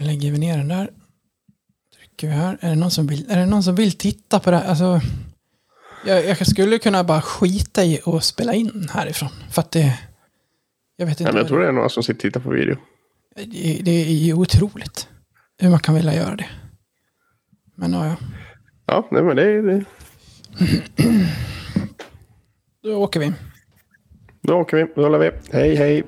Lägger vi ner den där. Trycker vi här. Är det någon som vill, är det någon som vill titta på det här? Alltså, jag, jag skulle kunna bara skita i och spela in härifrån. För att det... Jag vet inte. Nej, men jag tror det är några som sitter och tittar på video. det, det är ju otroligt. Hur man kan vilja göra det. Men ja, ja. Ja, nej, men det är... Det. Då åker vi. Då åker vi. Då rullar vi. Hej, hej.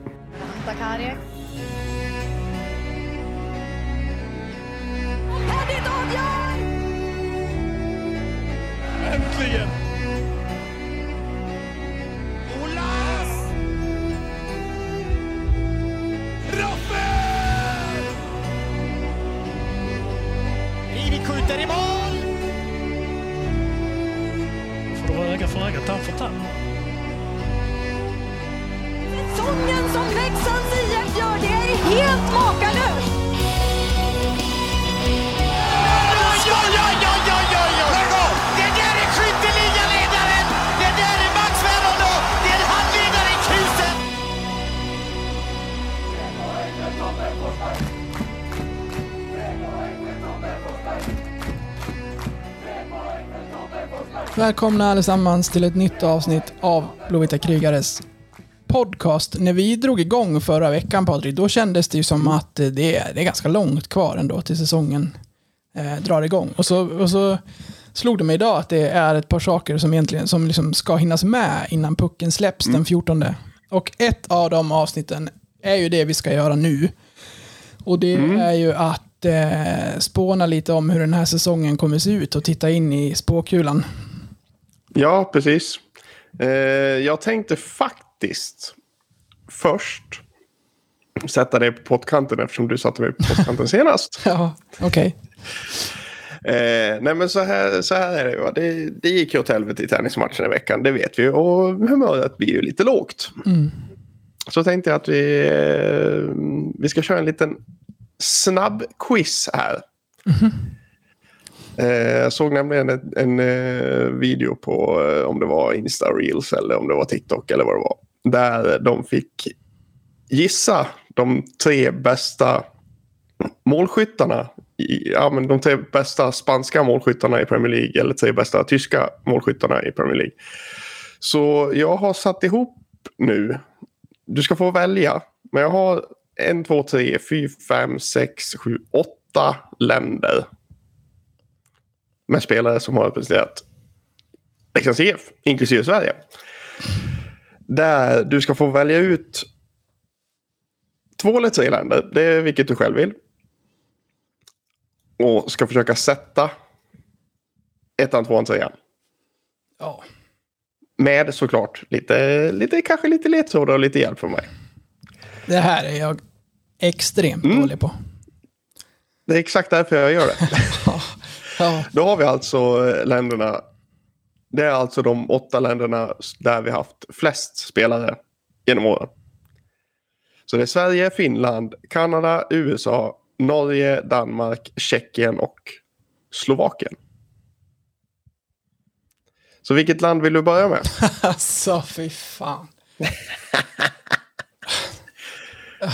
Öga för öga, tand för tand. Säsongen som Leksands IF gör, det är helt makalöst! Välkomna allesammans till ett nytt avsnitt av Blåvita krigares podcast. När vi drog igång förra veckan Patrik, då kändes det ju som att det är, det är ganska långt kvar ändå till säsongen eh, drar igång. Och så, och så slog det mig idag att det är ett par saker som egentligen som liksom ska hinnas med innan pucken släpps den 14. Och ett av de avsnitten är ju det vi ska göra nu. Och det är ju att eh, spåna lite om hur den här säsongen kommer se ut och titta in i spåkulan. Ja, precis. Eh, jag tänkte faktiskt först sätta dig på pottkanten eftersom du satte mig på pottkanten senast. Ja, okej. Eh, nej men så här, så här är det va. Det, det gick ju åt helvete i tennismatchen i veckan, det vet vi. Och humöret blir ju lite lågt. Så tänkte jag att vi, eh, vi ska köra en liten snabb quiz här. Eh, Eh, jag såg nämligen en, en video på eh, om det var Insta Reels eller om det var TikTok eller vad det var. Där de fick gissa de tre bästa målskyttarna. I, ja, men de tre bästa spanska målskyttarna i Premier League eller tre bästa tyska målskyttarna i Premier League. Så jag har satt ihop nu. Du ska få välja. Men jag har en, två, tre, fyra, fem, sex, sju, åtta länder. Med spelare som har representerat Leksands IF, inklusive Sverige. Där du ska få välja ut två eller tre länder. Det är vilket du själv vill. Och ska försöka sätta ettan, tvåan, trean. Ja. Med såklart lite, lite, kanske lite ledtrådar och lite hjälp från mig. Det här är jag extremt Mm. dålig på. Det är exakt därför jag gör det. Ja, Då har vi alltså eh, länderna. Det är alltså de åtta länderna där vi haft flest spelare genom åren. Så det är Sverige, Finland, Kanada, USA, Norge, Danmark, Tjeckien och Slovakien. Så vilket land vill du börja med? alltså fy fan.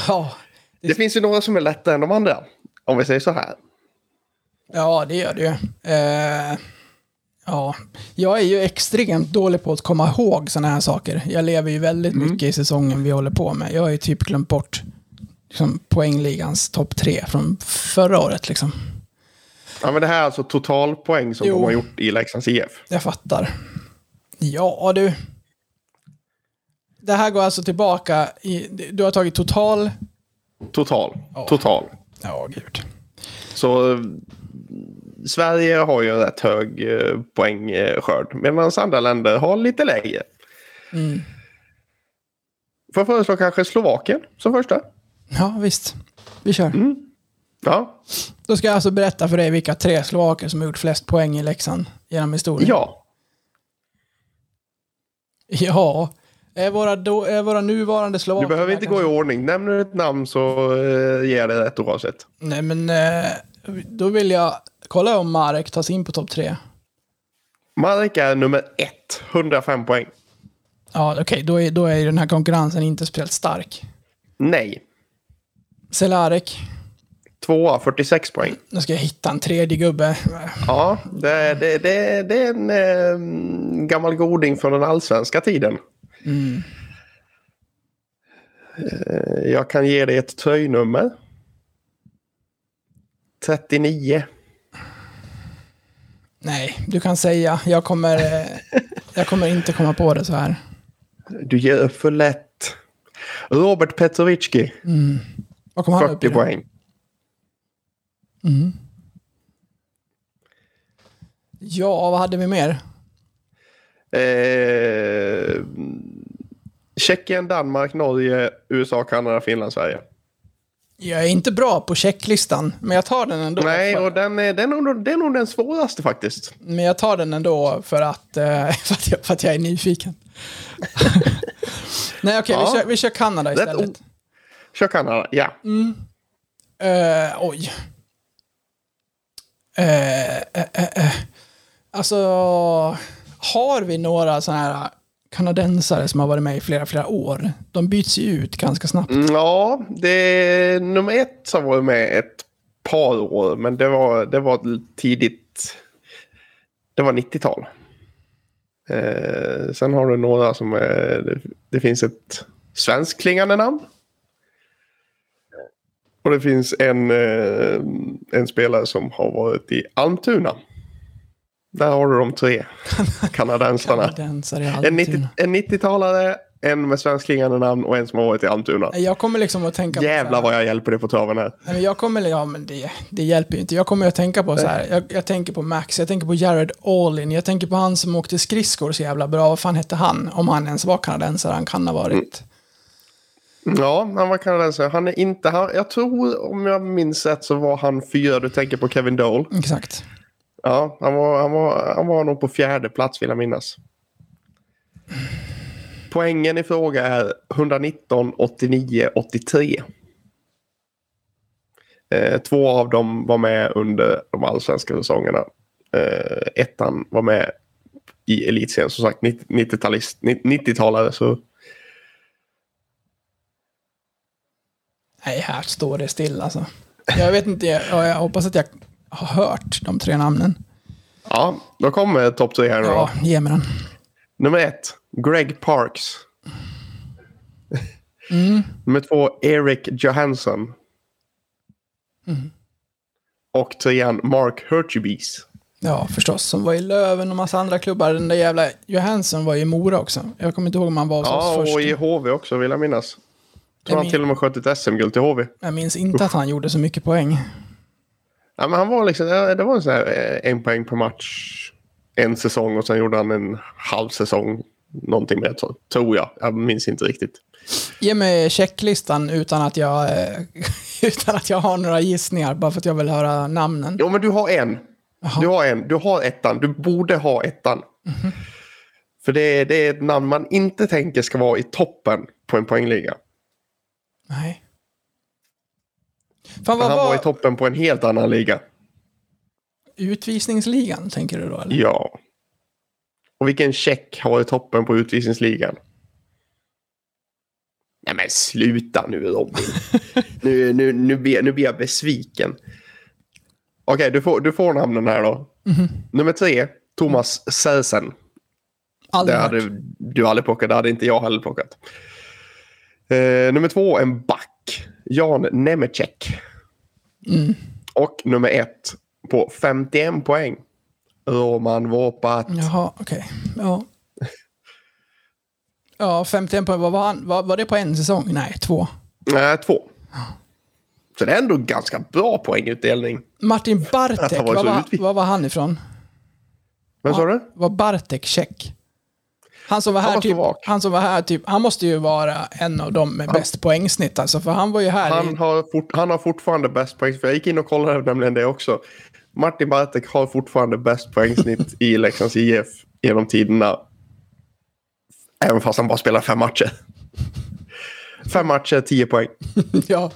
ja, Det finns ju några som är lättare än de andra. Om vi säger så här. Ja, det gör det ju. Eh, ja, jag är ju extremt dålig på att komma ihåg sådana här saker. Jag lever ju väldigt Mm. mycket i säsongen vi håller på med. Jag har ju typ glömt bort liksom, poängligans topp tre från förra året. Liksom. Ja, men det här är alltså totalpoäng som Jo. de har gjort i Leksands IF. Jag fattar. Ja, du. Det här går alltså tillbaka i... Du har tagit total... Total. Ja. Total. Ja, gud. Så Sverige har ju en rätt hög eh, poängskörd. Medan andra länder har lite lägre. Mm. Får jag föreslå kanske Slovakien som första? Ja, visst. Vi kör. Mm. Ja. Då ska jag alltså berätta för dig vilka tre slovaker som har gjort flest poäng i Leksand genom historien. Ja. Ja. Är våra, då, är våra nuvarande Du slovaker... behöver inte gå i ordning. Nämner du ett namn så uh, ger jag det rätt oavsett. Nej, men eh, då vill jag kolla om Marek tar sig in på topp tre. Marek är nummer ett. 105 poäng. Ja, okej. då, är, då är den här konkurrensen inte speciellt stark. Nej. Celarek. tvåa, 46 poäng. Nu ska jag hitta en tredje gubbe. Ja, det, det, det, det är en eh, gammal goding från den allsvenska tiden. Eh, jag kan ge dig ett tröjnummer. 39. Nej, du kan säga. Jag kommer, jag kommer inte komma på det så här. Du ger för lätt. Robert Petrovicki, Vad kommer han upp i 40 då? poäng. Ja, vad hade vi mer? Eh, Tjeckien, Danmark, Norge, USA, Kanada, Finland, Sverige. Jag är inte bra på checklistan, men jag tar den ändå. Nej, för, och den är, den, är nog, det är nog den svåraste faktiskt. Men jag tar den ändå för att, eh, för att, jag, för att jag är nyfiken. Nej, okej, Ja. vi, kör, vi kör Kanada istället. Kör Kanada, ja. Eh, oj. Eh, eh, eh, eh. Alltså, har vi några sådana här kanadensare som har varit med i flera, flera år? De byts ju ut ganska snabbt. Mm, ja, det är nummer ett som var med ett par år, men det var, det var tidigt. Det var 90-tal. Eh, sen har du några som är, det, det finns ett svenskklingande namn. Och det finns en, eh, en spelare som har varit i Almtuna. Där har du de tre kanadensarna. En 90 Almtuna. en 90-talare, en med svenskklingande namn och en som har varit i Almtuna. Jag kommer liksom att tänka Jävlar på vad här, jag hjälper dig på traven här. Nej, men jag kommer, ja men det, det hjälper ju inte. Jag kommer att tänka på så här, jag, jag tänker på Max, jag tänker på Jared Allin, jag tänker på han som åkte skridskor så jävla bra. Vad fan hette han? Om han ens var kanadensare, han kan ha varit. Ja, han var kanadensare. Han är inte... Han, jag tror, om jag minns rätt, så var han fyra. Du tänker på Kevin Dole. Exakt. Ja, han var, han var, han var nog på fjärde plats vill jag minnas. Poängen i fråga är 119, 89, 83. Eh, två av dem var med under de allsvenska säsongerna. Eh, ettan var med i elitserien, som sagt 90-talare. 90-talare. Så Nej, här står det still alltså. Jag vet inte, jag, jag hoppas att jag har hört de tre namnen. ja, då kommer topp tre här nu då. Ja, ge mig den. Nummer ett, Greg Parks. Nummer två, Eric Johansson. Och trean, Mark Hurtubise. Ja, förstås. Som var i Löven och massa andra klubbar. Den där jävla Johansson var i Mora också. Jag kommer inte ihåg om han var hos Ja, oss och först. i HV också vill jag minnas. Tror Jag han min- till och med sköt ett SM-guld till HV. Jag minns inte att han gjorde så mycket poäng. Ja, men han var liksom, det var en sån här eh, en poäng per match. En säsong och sen gjorde han en halv säsong. Någonting med tror jag. Jag minns inte riktigt. Ge mig checklistan utan att jag, eh, utan att jag har några gissningar. Bara för att jag vill höra namnen. Jo, men du har en. Du har en. Du har ettan. Du borde ha ettan. För det är, det är ett namn man inte tänker ska vara i toppen på en poängliga. Nej. Fan, Han var i var toppen på en helt annan liga. utvisningsligan, tänker du då? Eller? Ja. Och vilken check har i toppen på utvisningsligan? Nej men sluta nu Robin. nu, nu, nu, blir, nu blir jag besviken. Okej, du, får, du får namnen här då. Nummer tre, Thomas Särsen. Aldrig Det hade du aldrig plockat, det hade inte jag heller plockat. Eh, nummer två, en back. Jan Nemecek. Mm. Och nummer ett, på 51 poäng. Roman Vopat. Jaha, okej. Ja. Ja, 51 poäng. Var, han? Var, var det på en säsong? Nej, två. Nej, två. Så det är ändå ganska bra poängutdelning. Martin Bartek, var var, var, var var han ifrån? Vad sa du? Var Bartek check? Han som var Han här var typ, slovak. han som var här typ, han måste ju vara en av dem med bäst poängsnitt alltså, för han var ju här Han i, har, fort, han har fortfarande bäst poäng. För jag gick in och kollade nämligen det också. Martin Bartek har fortfarande bäst poängsnitt i Leksands IF genom tiderna. Även fast han bara spelar fem matcher. Fem matcher, tio poäng. ja.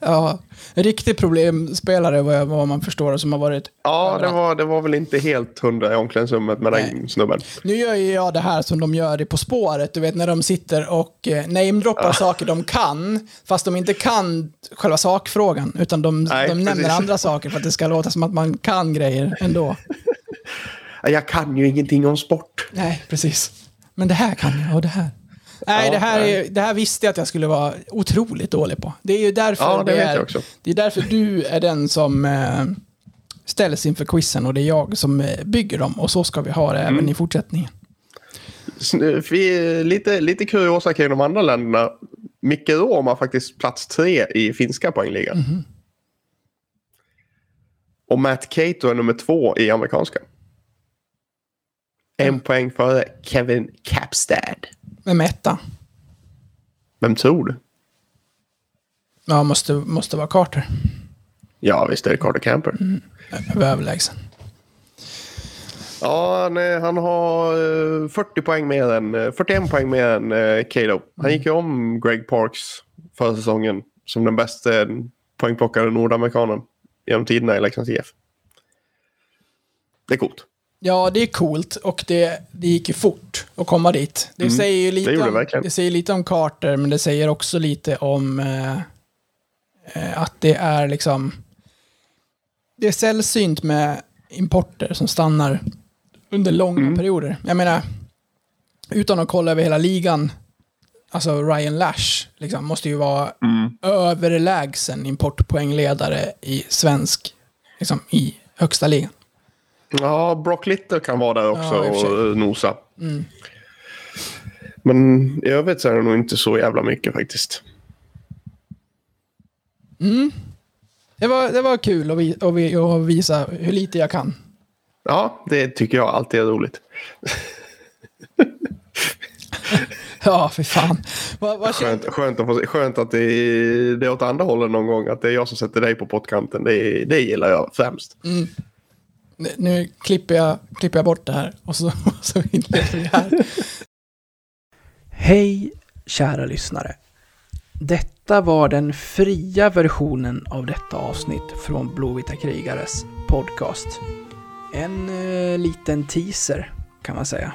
Ja, en riktig problemspelare vad, man förstår som har varit Ja, det var, det var väl inte helt hundra i omklädningsrummet med den Nej. snubben. Nu gör ju jag det här som de gör i På spåret, du vet när de sitter och eh, namedroppar saker de kan, fast de inte kan själva sakfrågan, utan de, Nej, de nämner precis. andra saker för att det ska låta som att man kan grejer ändå. Jag kan ju ingenting om sport. Nej, precis. Men det här kan jag och det här. Nej, Ja, det, här är, det här visste jag att jag skulle vara otroligt dålig på. Det är ju därför, Ja, det vet är. Det är därför du är den som eh, ställs inför quizen och det är jag som eh, bygger dem. Och så ska vi ha det Mm. även i fortsättningen. Lite, lite kuriosa kring de andra länderna. Micke Rom har faktiskt plats tre i finska poängligan. Mhm. Och Matt Cato är nummer två i amerikanska. En poäng före Kevin Capstad. Med etta. Vem tror du? Ja, måste, måste vara Carter. Ja, visst är det Carter Camper. Mm. Över överlägsen. Ja, han, är- han har eh, 40 poäng mer än, eh, 41 poäng mer än eh, Cato. Han gick ju om Greg Parks förra säsongen som den bästa poängplockade nordamerikanen genom tiderna i Leksands IF. Det är coolt. Ja, det är coolt och det, det gick ju fort att komma dit. Det, säger ju lite Mm. det om, det säger lite om Carter, men det säger också lite om eh, eh, att det är liksom... Det är sällsynt med importer som stannar under långa Mm. perioder. Jag menar, utan att kolla över hela ligan, alltså Ryan Lash liksom, måste ju vara Mm. överlägsen importpoängledare i svensk, liksom i högsta ligan. Ja, Brock Little kan vara där också Ja, och eh, nosa. Mm. Men i övrigt så är det nog inte så jävla mycket faktiskt. Det var, det var kul att, vi, att, vi, att visa hur lite jag kan. Ja, det tycker jag alltid är roligt. Ja, för fan. Vad, vad Skönt, skönt, att, få, skönt att det är, det är åt andra hållet någon gång. Att det är jag som sätter dig på pottkanten. Det, det gillar jag främst nu klipper jag, klipper jag bort det här och så, och så inleder vi här. Hej, kära lyssnare. Detta var den fria versionen av detta avsnitt från Blåvita krigares podcast. En eh, liten teaser, kan man säga.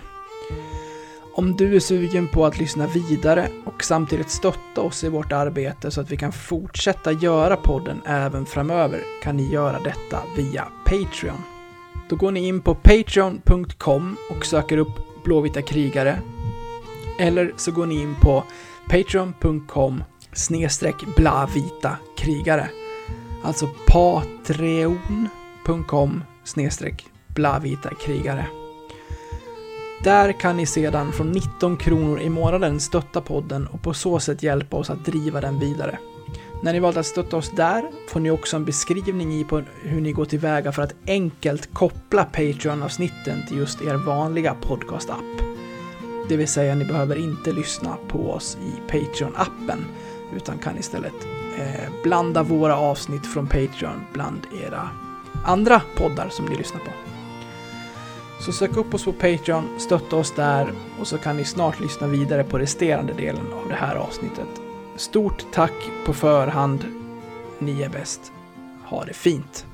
Om du är sugen på att lyssna vidare och samtidigt stötta oss i vårt arbete så att vi kan fortsätta göra podden även framöver kan ni göra detta via Patreon. Då går ni in på patreon.com och söker upp Blåvita krigare. Eller så går ni in på patreon.com snedstreck blavita krigare. Alltså patreon.com snedstreck blavita krigare. Där kan ni sedan från 19 kronor i månaden stötta podden och på så sätt hjälpa oss att driva den vidare. När ni valt att stötta oss där får ni också en beskrivning i på hur ni går tillväga för att enkelt koppla Patreon-avsnitten till just er vanliga podcast-app. Det vill säga, ni behöver inte lyssna på oss i Patreon-appen, utan kan istället eh, blanda våra avsnitt från Patreon bland era andra poddar som ni lyssnar på. Så sök upp oss på Patreon, stötta oss där och så kan ni snart lyssna vidare på resterande delen av det här avsnittet. Stort tack på förhand. Ni är bäst. Ha det fint.